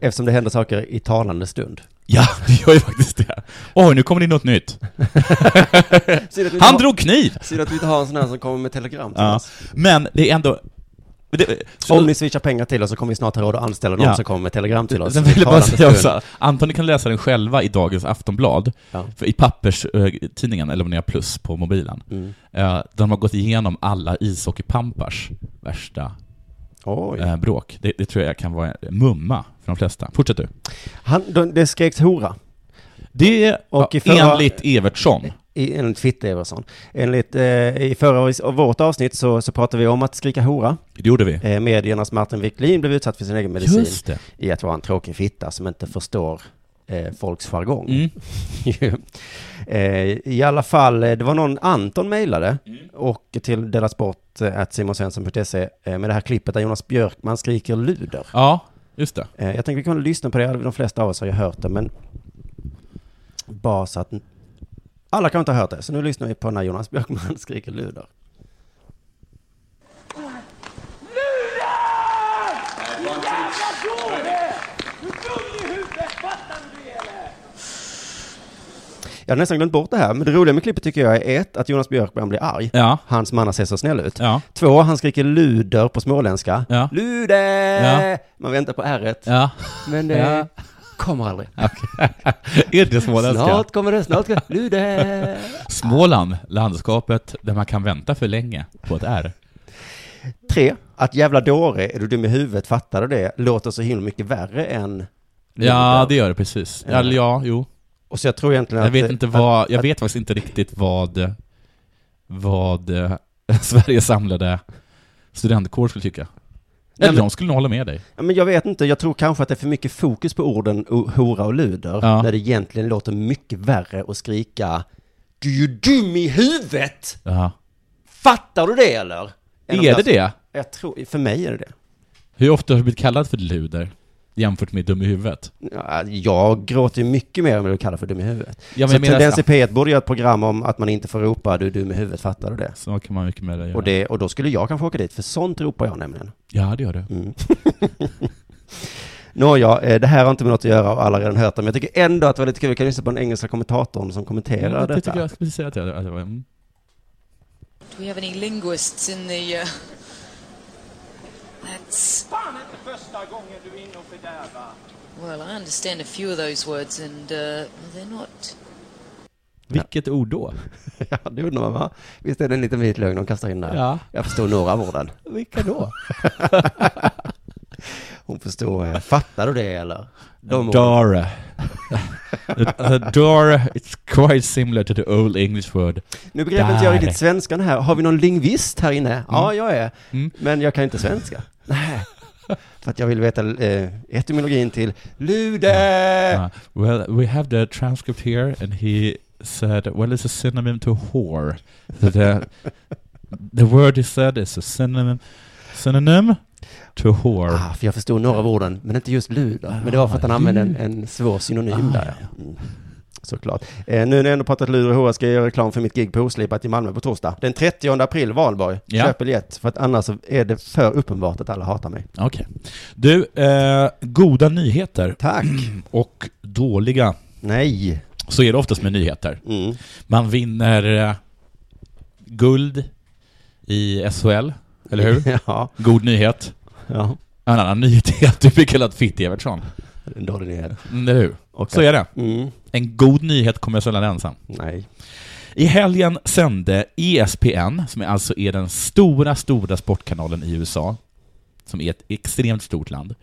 Eftersom det händer saker i talande stund. Ja, det gör ju faktiskt det. Oj, nu kommer det in något nytt. Han har- drog kniv! Synd att vi inte har en sån här som kommer med telegram till Ja. oss. Men det är ändå... Det, så, Om ni swishar pengar till oss så kommer vi snart ha råd att anställa någon Ja. som kommer med telegram till oss. Sen i vill jag bara säga också, Anton, ni kan läsa den själva i dagens Aftonblad, Ja. för i papperstidningen, eller om ni har plus på mobilen, Mm. eh, de har gått igenom alla ishockeypampars värsta eh, bråk. Det, det tror jag kan vara mumma för de flesta. Fortsätt du. Han, de, det skreks hora. Det Och var förra- enligt Evertsson. I, enligt Fitte Everson. Enligt, eh, i förra vårt avsnitt så, så pratade vi om att skrika hora. Det gjorde vi. Eh, mediernas Martin Wiklin blev utsatt för sin egen medicin Just det. i att vara en tråkig fitta som inte förstår eh, folks jargong. Mm. eh, I alla fall, eh, det var någon Anton mejlade Mm. och till delasport eh, simonsvensson.se eh, med det här klippet där Jonas Björkman skriker luder. Ja, just det. Jag tänkte vi kunde lyssna på det, de flesta av oss har ju hört det, men bara så att alla kan inte ha hört det, så nu lyssnar vi på när Jonas Björkman skriker luder. Jag har nästan glömt bort det här, men det roliga med klippet tycker jag är ett, att Jonas Björkman blir arg. Ja. Hans manna ser så snäll ut. Ja. Två, han skriker luder på småländska. Ja. Luder! Ja. Man väntar på r Ja. men det Ja. Kommer aldrig. är det småländska? Snart kommer det, snart kommer det. Luder! Småland, landskapet där man kan vänta för länge på ett R. Tre, att jävla dåre, är du dum i huvudet, fattar du det? Låter så himla mycket värre än Ja, det gör det precis. Ja. Eller ja, jo. Och så jag tror egentligen Jag att... vet inte att- vad, jag att- vet faktiskt inte riktigt vad, vad eh, Sveriges samlade studentkår skulle tycka. Eller men- de skulle nog hålla med dig. Ja, men jag vet inte, jag tror kanske att det är för mycket fokus på orden hora och luder, Ja. när det egentligen låter mycket värre att skrika Du är ju dum i huvudet! Ja. Fattar du det eller? Än Är det det? Jag tror, för mig är det det. Hur ofta har du blivit kallad för luder? Jämfört med dum i huvudet? Ja, jag gråter ju mycket mer vad du kallar för dum i huvudet. Ja, så men menar, Tendens i P1 borde göra ett program om att man inte får ropa du är dum i huvudet, fattar du det? så kan man mycket med det göra. Och, det, och då skulle jag kanske åka dit, för sånt ropar jag nämligen. Ja, det gör det. Mm. Nåja, eh, det här har inte med något att göra och alla har redan hört det, men jag tycker ändå att det var lite kul. Vi kan lyssna på den engelska kommentatorn som kommenterar Ja, det detta. tycker jag skulle säga att jag... Att jag mm. Do we have any linguists in the... Uh... That's... Fan inte första gången du är inne och fördärvar. Well, I understand a few of those words and uh, they're not... Vilket ord då? Ja, det undrar man va? Visst är det en liten vit lögn de kastar in där? Ja. Jag förstår några av orden. Vilka då? Hon förstår, eh, fattar du det eller? De the Dara, it's quite similar to the old English word. Nu begrepp inte jag riktigt svenskan här. Har vi någon lingvist här inne? Ja, jag är. Mm. Men jag kan inte svenska. Nej. För att jag vill veta eh, etymologin till lude. Uh, well, we have the transcript here, and he said, well, it's a synonym to whore. So the, the word he said is a synonym, synonym to whore. Ah, för jag förstod några av orden, men inte just luder. Men det var för att han Ah, använde en, en svår synonym Ah, där. Ja. Mm. Såklart. Eh, nu när jag ändå pratat luder och hora ska jag göra reklam för mitt gig på Oslipat i Malmö på torsdag. Den 30 april, Valborg. Ja. Köp biljett, för att annars är det för uppenbart att alla hatar mig. Okej. Du, eh, goda nyheter Tack. och dåliga, Nej. så är det oftast med nyheter. Mm. Man vinner eh, guld i SHL, eller hur? Ja. God nyhet. Ja. En annan nyhet är att du blir kallad Fitt-Evertsson. En dålig nyhet. Mm, Eller hur? Och Så är det. Mm. En god nyhet kommer sällan ensam. Nej. I helgen sände ESPN, som alltså är den stora, stora sportkanalen i USA, som är ett extremt stort land,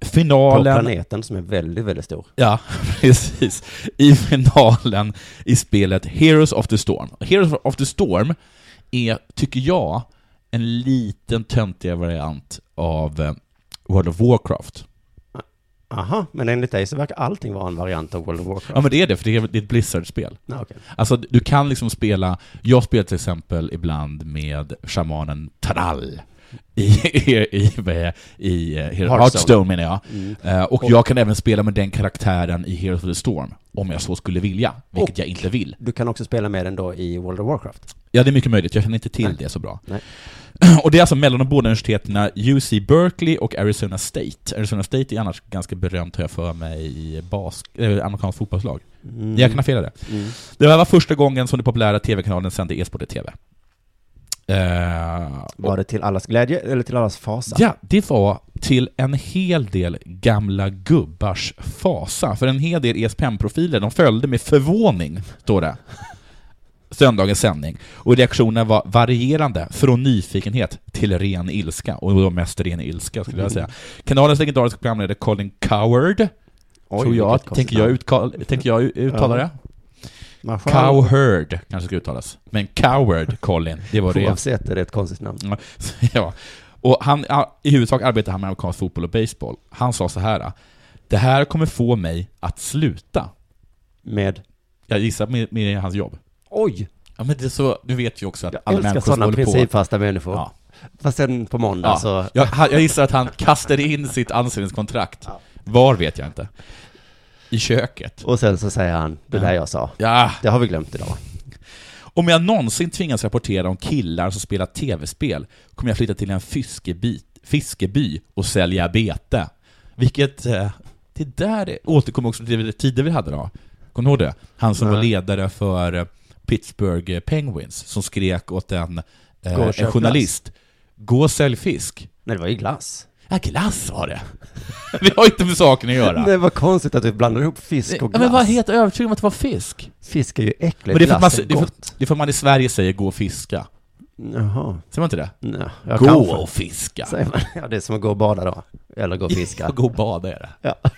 På finalen... planeten som är väldigt, väldigt stor. Ja, precis. I finalen i spelet Heroes of the Storm. Heroes of the Storm är, tycker jag, en liten töntigare variant av eh, World of Warcraft. Aha, men enligt dig så verkar allting vara en variant av World of Warcraft. Ja men det är det, för det är det är ett Blizzard-spel. Ja, okej. Alltså du kan liksom spela, jag spelar till exempel ibland med shamanen Taral i, i, i, i, i eh, Hearthstone. Hearthstone menar jag. Mm. Eh, och jag kan även spela med den karaktären i Heroes of the Storm, om jag så skulle vilja, vilket Och- jag inte vill. Du kan också spela med den då i World of Warcraft. Ja, det är mycket möjligt, jag känner inte till Nej. det så bra. Nej. Och det är alltså mellan de båda universiteten UC Berkeley och Arizona State. Arizona State är annars ganska berömt, har jag för mig, i bas, äh, amerikanskt fotbollslag. Mm. Jag kan ha fel det. Mm. Det här var första gången som den populära TV-kanalen sände e-sport i TV. Eh, Var det till allas glädje eller till allas fasa? Ja, det var till en hel del gamla gubbars fasa. För en hel del ESPN-profiler, de följde med förvåning, står det. Söndagens sändning. Och reaktionerna var varierande, från nyfikenhet till ren ilska. Och då mest ren ilska, skulle jag säga. Kanalens legendariska programledare Colin Coward, Oj, tror jag, tänker jag, utkal, tänker jag uttala det? Cowherd kanske ska uttalas. Men Coward Colin, det var det. Oavsett är det ett konstigt namn. Ja, ja. Och han, i huvudsak arbetar han med amerikansk fotboll och baseball. Han sa så här. Det här kommer få mig att sluta. Med, Jag gissar med, med hans jobb. Oj, Ja men det är så, du vet ju också att jag alla älskar människor som sådana håller på... principfasta människor. Ja. Fast sen på måndag Ja. så, Jag, jag gissar att han kastade in sitt anställningskontrakt. Ja. Var vet jag inte. I köket. och sen så säger han, det där jag sa, Ja, det har vi glömt idag. Om jag någonsin tvingas rapportera om killar som spelar tv-spel kommer jag flytta till en fiskeby, fiskeby och sälja bete. Vilket, eh, det där är- återkommer också till det tider vi hade då. Kommer du ihåg det? Han som var ledare för eh, Pittsburgh Penguins, som skrek åt en, eh, en journalist. Gå och sälj fisk. Nej, det var ju glass. Ja, glass var det. det har inte med saken att göra. Det var konstigt att du blandade ihop fisk och Ja, glass. men var helt övertygad om att det var fisk. Fisk är ju äckligt, Men det är glass man, är det är för, gott. det är för att man i Sverige säger gå och fiska. Jaha. Säger man inte det? Nej, ja, Gå och fiska. Säger man. Ja, det är som att gå och bada då. Eller gå och fiska. Gå och bada är det. Ja.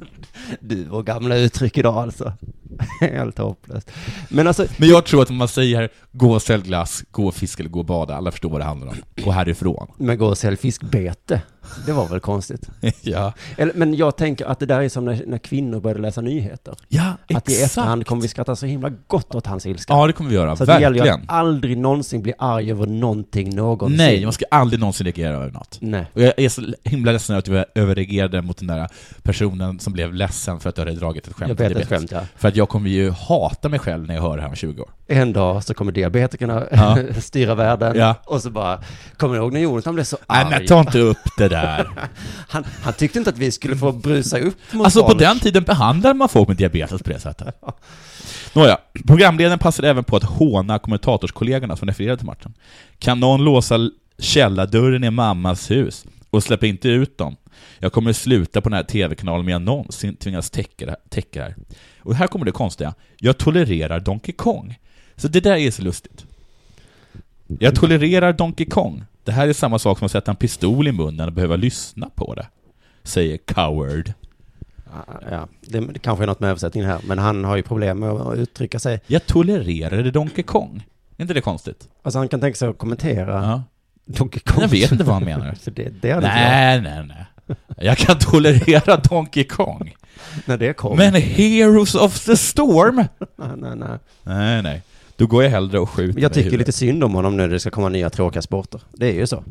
Du och gamla uttryck idag alltså. Helt hopplöst. Men alltså, Men jag tror att om man säger gå och sälj glass, gå och fiska eller gå och bada, alla förstår vad det handlar om. Gå härifrån. men gå och sälj fiskbete. Det var väl konstigt. ja. Eller, men jag tänker att det där är som när, när kvinnor började läsa nyheter. Ja, Att i efterhand kommer vi skratta så himla gott åt hans ilska. Ja, det kommer vi göra. så det gäller ju Verkligen. att aldrig någonsin bli arg över någonting någonsin. Nej, man ska aldrig någonsin reagera över något. Nej. Och jag är så himla ledsen att jag överreagerade mot den där personen som blev ledsen för att jag hade dragit ett skämt. Jag vet ett skämt, ja. För att jag kommer ju hata mig själv när jag hör det här om 20 år. En dag så kommer diabetikerna Ja. styra världen Ja. och så bara, kommer ni ihåg när Jonathan blev så Nej arg? men ta inte upp det där. Han, han tyckte inte att vi skulle få brusa upp mot Alltså på folk. den tiden behandlade man folk med diabetes på det sättet. Nåja, programledaren passade även på att håna kommentatorskollegorna som refererade till matchen. Kan någon låsa källardörren i mammas hus och släppa inte ut dem? Jag kommer sluta på den här TV-kanalen om jag någonsin tvingas täcka det, täcka det här. Och här kommer det konstiga. Jag tolererar Donkey Kong. Så det där är så lustigt. Jag tolererar Donkey Kong. Det här är samma sak som att sätta en pistol i munnen och behöva lyssna på det. Säger Coward. Ja, det, det kanske är något med översättningen här, men han har ju problem med att uttrycka sig. Jag tolererade Donkey Kong. Är inte det konstigt? Alltså han kan tänka sig att kommentera Ja. Donkey Kong. Jag vet inte vad han menar. För det, det inte Nej, nej, nej. Jag kan tolerera Donkey Kong. När det kom. Men Heroes of the Storm? Nej, nej, nej. Nej, nej. Då går jag hellre och skjuter Men Jag tycker lite synd om honom nu när det ska komma nya tråkiga sporter. Det är ju så.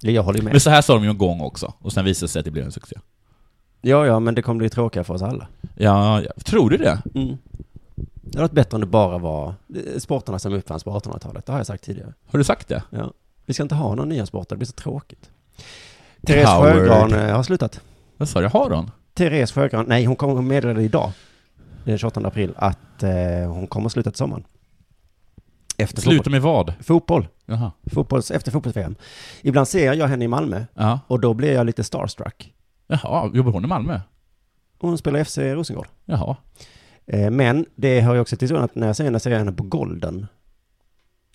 Jag håller med. Men så här sa de ju en gång också, och sen visade det sig att det blev en succé. Ja, ja, men det kommer bli tråkigare för oss alla. Ja, ja. tror du det? Mm. Det hade varit bättre om det bara var eh, sporterna som uppfanns på 1800-talet. Det har jag sagt tidigare. Har du sagt det? Ja. Vi ska inte ha några nya sporter, det blir så tråkigt. Therese. Sjögran eh, har slutat. Vad sa du? Har hon? Therese Sjögran, nej hon kommer meddela idag, den 28 april, att eh, hon kommer sluta till sommaren. Efter Sluta fotboll. med vad? fotboll. Jaha. Fotbolls, efter fotbolls-VM. Ibland ser jag henne i Malmö Ja. och då blir jag lite starstruck. Jaha, jobbar hon i Malmö? Hon spelar FC Rosengård. Jaha. Eh, men det hör ju också till så att när jag ser henne ser jag henne på Golden.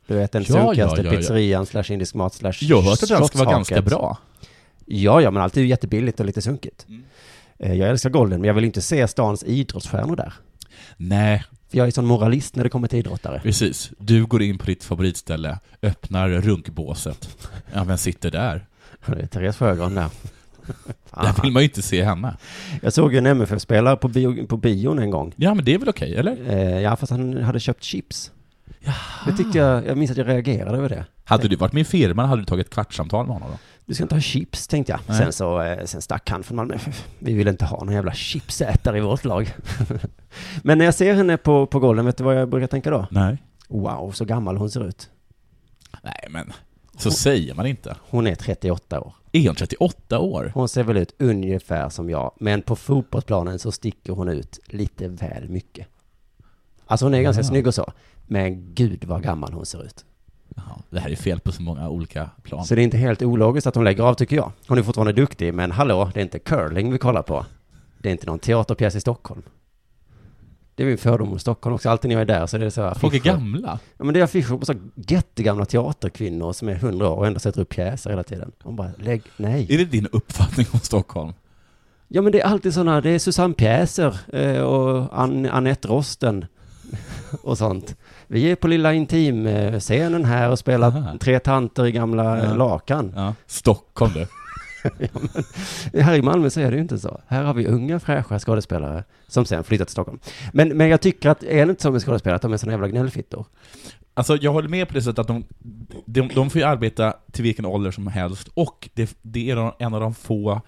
Du vet den Ja, ja, sunkigaste ja, ja. pizzerian slash indisk mat slash Jag har hört att den ska vara ganska bra. Ja, ja, men allt är ju jättebilligt och lite sunkigt. Mm. Eh, jag älskar Golden, men jag vill inte se stans idrottsstjärnor där. Nej, För jag är sån moralist när det kommer till idrottare. precis. Du går in på ditt favoritställe, öppnar runkbåset. Ja, vem sitter där? Det är Therese Sjögran där. Där vill man ju inte se henne. Jag såg ju en MFF-spelare på, bio, på bion en gång. Ja, men det är väl okej, eller? Eh, ja, fast han hade köpt chips. Det tyckte jag, jag minns att jag reagerade över det. Hade du varit med i firman hade du tagit ett kvartssamtal med honom då? Du ska inte ha chips, tänkte jag. Nej. Sen så, eh, sen stack han från Malmö. Vi vill inte ha någon jävla chipsätare i vårt lag. Men när jag ser henne på, på golven, vet du vad jag brukar tänka då? Nej. Wow, så gammal hon ser ut. Nej, men så säger man inte. Hon är 38 år. Är hon 38 år? Hon ser väl ut ungefär som jag, men på fotbollsplanen så sticker hon ut lite väl mycket. Alltså hon är ganska Ja. snygg och så, men gud vad gammal hon ser ut. Jaha, det här är fel på så många olika plan. Så det är inte helt ologiskt att hon lägger av tycker jag. Hon är fortfarande duktig, men hallå, det är inte curling vi kollar på. Det är inte någon teaterpjäs i Stockholm. Det är min fördom om Stockholm också. Alltid när jag är där så är det så här Folk är gamla. Ja, men det är affischer på så jättegamla teaterkvinnor som är hundra år och ändå sätter upp pjäser hela tiden. Hon bara, lägg, nej. Är det din uppfattning om Stockholm? Ja men det är alltid sådana, det är Susanne Pjäser eh, och An Anette Rosten och sånt. Vi är på lilla intimscenen här och spelar Aha. tre tanter i gamla Ja. ja. lakan. Ja. Stockholm du. Här i Malmö så är det ju inte så. Här har vi unga fräscha skådespelare som sen flyttar till Stockholm. Men, men jag tycker att, är det inte så med skådespelare att de är såna jävla gnällfittor? Alltså jag håller med på det sättet att de, de, de får ju arbeta till vilken ålder som helst, och det, det är en av de få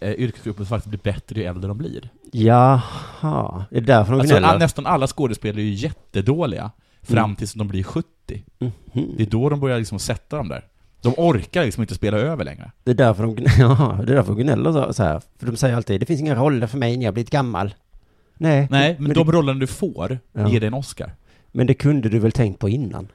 eh, yrkesgrupper som faktiskt blir bättre ju äldre de blir. Jaha, det är därför de Alltså, gnäller? nästan alla skådespelare är ju jättedåliga, fram Mm. tills de blir 70. Mhm. Det är då de börjar liksom sätta dem där. De orkar liksom inte spela över längre. Det är därför de, ja, det är därför de gnäller så här. För de säger alltid, det finns inga roller för mig när jag blivit gammal. Nej, Nej, men, men, de det, rollerna du får Ja. ger dig en Oscar. men det kunde du väl tänkt på innan?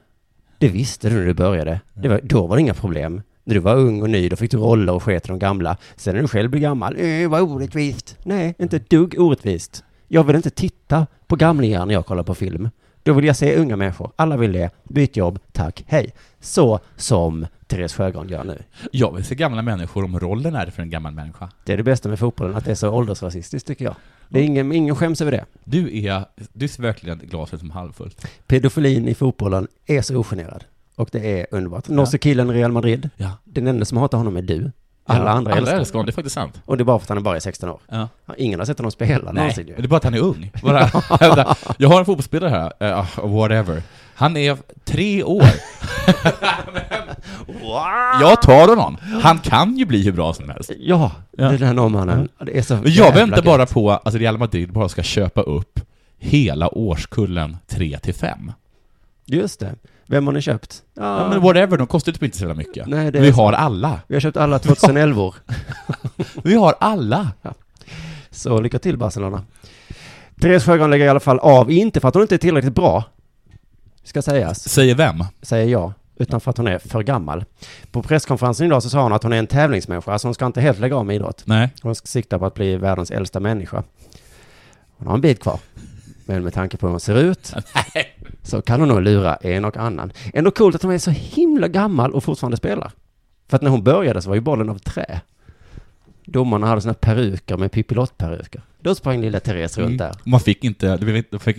Det visste du när du började. Det var, då var det inga problem. När du var ung och ny, då fick du roller och sket i de gamla. Sen när du själv blir gammal, äh, vad orättvist. Nej, inte ett dugg orättvist. Jag vill inte titta på gamlingar när jag kollar på film. Då vill jag se unga människor. Alla vill det. Byt jobb, tack, hej. Så som Therese Sjögran gör nu. Jag vill se gamla människor om rollen är för en gammal människa. Det är det bästa med fotbollen, att det är så åldersrasistiskt tycker jag. Det är ingen, ingen skäms över det. Du är, du ser verkligen glaset som halvfullt. Pedofilin i fotbollen är så ogenerad. Och det är underbart. Norske killen i Real Madrid, Ja. den enda som hatar honom är du. Alla andra alla älskar honom. det är faktiskt sant. Och det är bara för att han är bara är 16 år. Ja. Ingen har sett honom spela Nej, någonsin det är bara att han är ung. Bara, jag har en fotbollsspelare här, uh, whatever. Han är tre år. Jag tar honom. Han kan ju bli hur bra som helst. Ja, Ja. den här norrmannen. Det är så jag väntar gött. bara på att Real Madrid bara ska köpa upp hela årskullen 3 till 5. Just det. Vem har ni köpt? Ja, men whatever, de kostar typ inte så jävla mycket. Nej, det är Vi har alla. Vi har köpt alla 2011 år. Vi har alla. Så lycka till Barcelona. Therese Sjögran lägger i alla fall av, inte för att hon inte är tillräckligt bra, ska sägas. Säger vem? säger jag, utan för att hon är för gammal. På presskonferensen idag så sa hon att hon är en tävlingsmänniska, alltså hon ska inte helt lägga av med idrott. Nej. Hon ska sikta på att bli världens äldsta människa. Hon har en bit kvar. Men med tanke på hur hon ser ut så kan hon nog lura en och annan. Ändå coolt att hon är så himla gammal och fortfarande spelar. För att när hon började så var ju bollen av trä. Domarna hade såna peruker med pippilottperuker. Då sprang lilla Therese runt där. Man fick inte,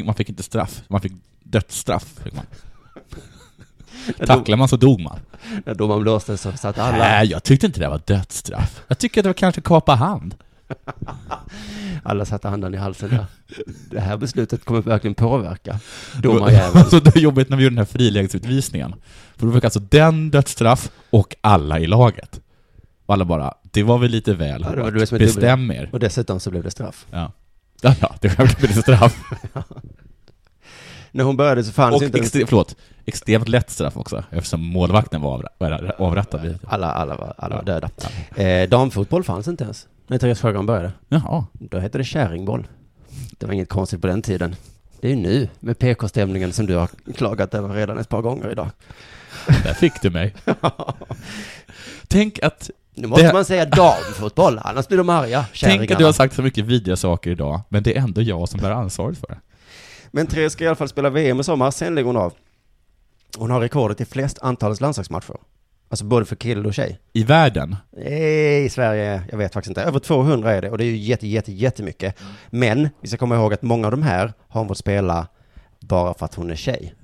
man fick inte straff, man fick dödsstraff. Fick man. Tacklar man så dog man. När domaren blåste så satt alla... Nej, jag tyckte inte det var dödsstraff. Jag tycker att det var kanske kapa hand. Alla satte handen i halsen där. Det här beslutet kommer verkligen påverka domarjäveln. Så det var jobbigt när vi gjorde den här frilägesutvisningen. För då fick alltså den dödsstraff och alla i laget. Och alla bara, det var väl lite väl Ja, det var det som är Bestäm er. Och dessutom så blev det straff. Ja. Ja, ja, det blev lite straff. När hon började så fanns Och inte... extre, förlåt, extremt lätt straff också, eftersom målvakten var avra- avrättad. Alla, alla var, alla var Ja. döda. Eh, damfotboll fanns inte ens. När Therese Sjögran började. Jaha. Då hette det kärringboll. Det var inget konstigt på den tiden. Det är ju nu med PK-stämningen som du har klagat över redan ett par gånger idag. Där fick du mig. Tänk att, Nu måste Det- man säga damfotboll, annars blir de arga, tänk kärringarna. att du har sagt så mycket vidriga saker idag, men det är ändå jag som bär ansvaret för det. Men Therese ska i alla fall spela VM i sommar, sen lägger hon av. Hon har rekordet i flest antal landslagsmatcher. Alltså både för kille och tjej. I världen, Nej, I Sverige, jag vet faktiskt inte. Över 200 är det och det är ju jätte, jätte, jättemycket. Men vi ska komma ihåg att många av de här har hon fått spela bara för att hon är tjej.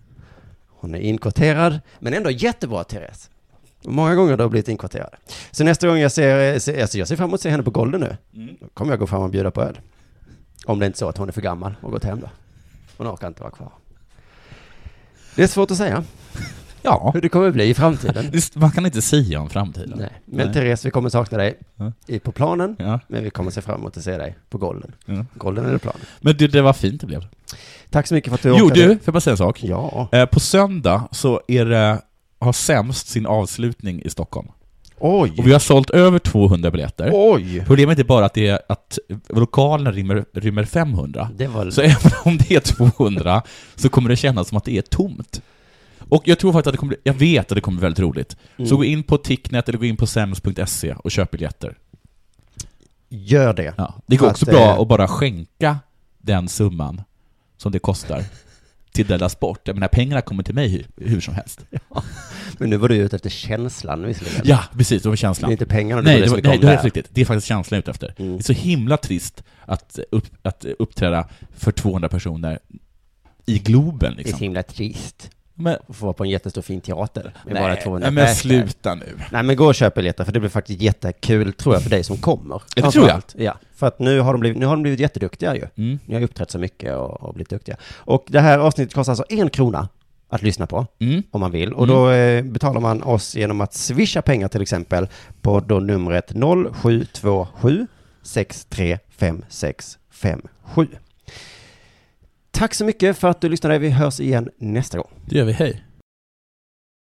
Hon är inkvoterad, men ändå jättebra, Therese. Många gånger då har blivit inkvarterade. Så nästa gång jag ser, ser alltså jag ser fram emot att se henne på Golden nu. Mm. Då kommer jag gå fram och bjuda på öl. Om det är inte så att hon är för gammal och gått hem då. Hon orkar inte vara kvar. Det är svårt att säga Ja, hur det kommer bli i framtiden. man kan inte säga om framtiden. Nej. Men Nej. Therese, vi kommer sakna dig Ja. på planen. Ja, Men vi kommer se fram emot att se dig på Golden. ja. Golden eller planen. Men det, det var fint det blev. Tack så mycket för att du Jo orkade. du, får jag bara säga en sak? Ja. Eh, på söndag så är det, har sämst sin avslutning i Stockholm. Oj. Och vi har sålt över 200 biljetter. Oj. Problemet är bara att, det är att lokalen rymmer, rymmer 500. Det var... Så även om det är 200 så kommer det kännas som att det är tomt. Och jag tror faktiskt att det kommer bli, jag vet att det kommer bli väldigt roligt. Mm. Så gå in på Ticknet eller gå in på sems.se och köp biljetter. Gör det. Ja. Det går Fast också bra att bara skänka den summan som det kostar till Della Sport. Jag menar, pengarna kommer till mig hur, hur som helst. Men nu var du ute efter känslan visserligen. Ja, precis, det var Det är känslan. inte pengarna du Nej, det, var, nej det är helt riktigt. Det är faktiskt känslan jag är ute efter. Mm. Det är så himla trist att, upp, att uppträda för 200 personer i Globen Det är liksom. så himla trist. Men, få vara på en jättestor fin teater med bara 200 nej, men sluta nu. Nej men gå och köp biljetter för det blir faktiskt jättekul tror jag för dig som kommer. det tror jag. Ja, för att nu har de blivit, nu har de blivit jätteduktiga ju. Mm. Ni har uppträtt så mycket och, och blivit duktiga. Och det här avsnittet kostar alltså en krona att lyssna på. Mm. om man vill. Och då eh, betalar man oss genom att swisha pengar till exempel på då numret 0727 635657. Tack så mycket för att du lyssnade. Vi hörs igen nästa gång. Det gör vi, hej.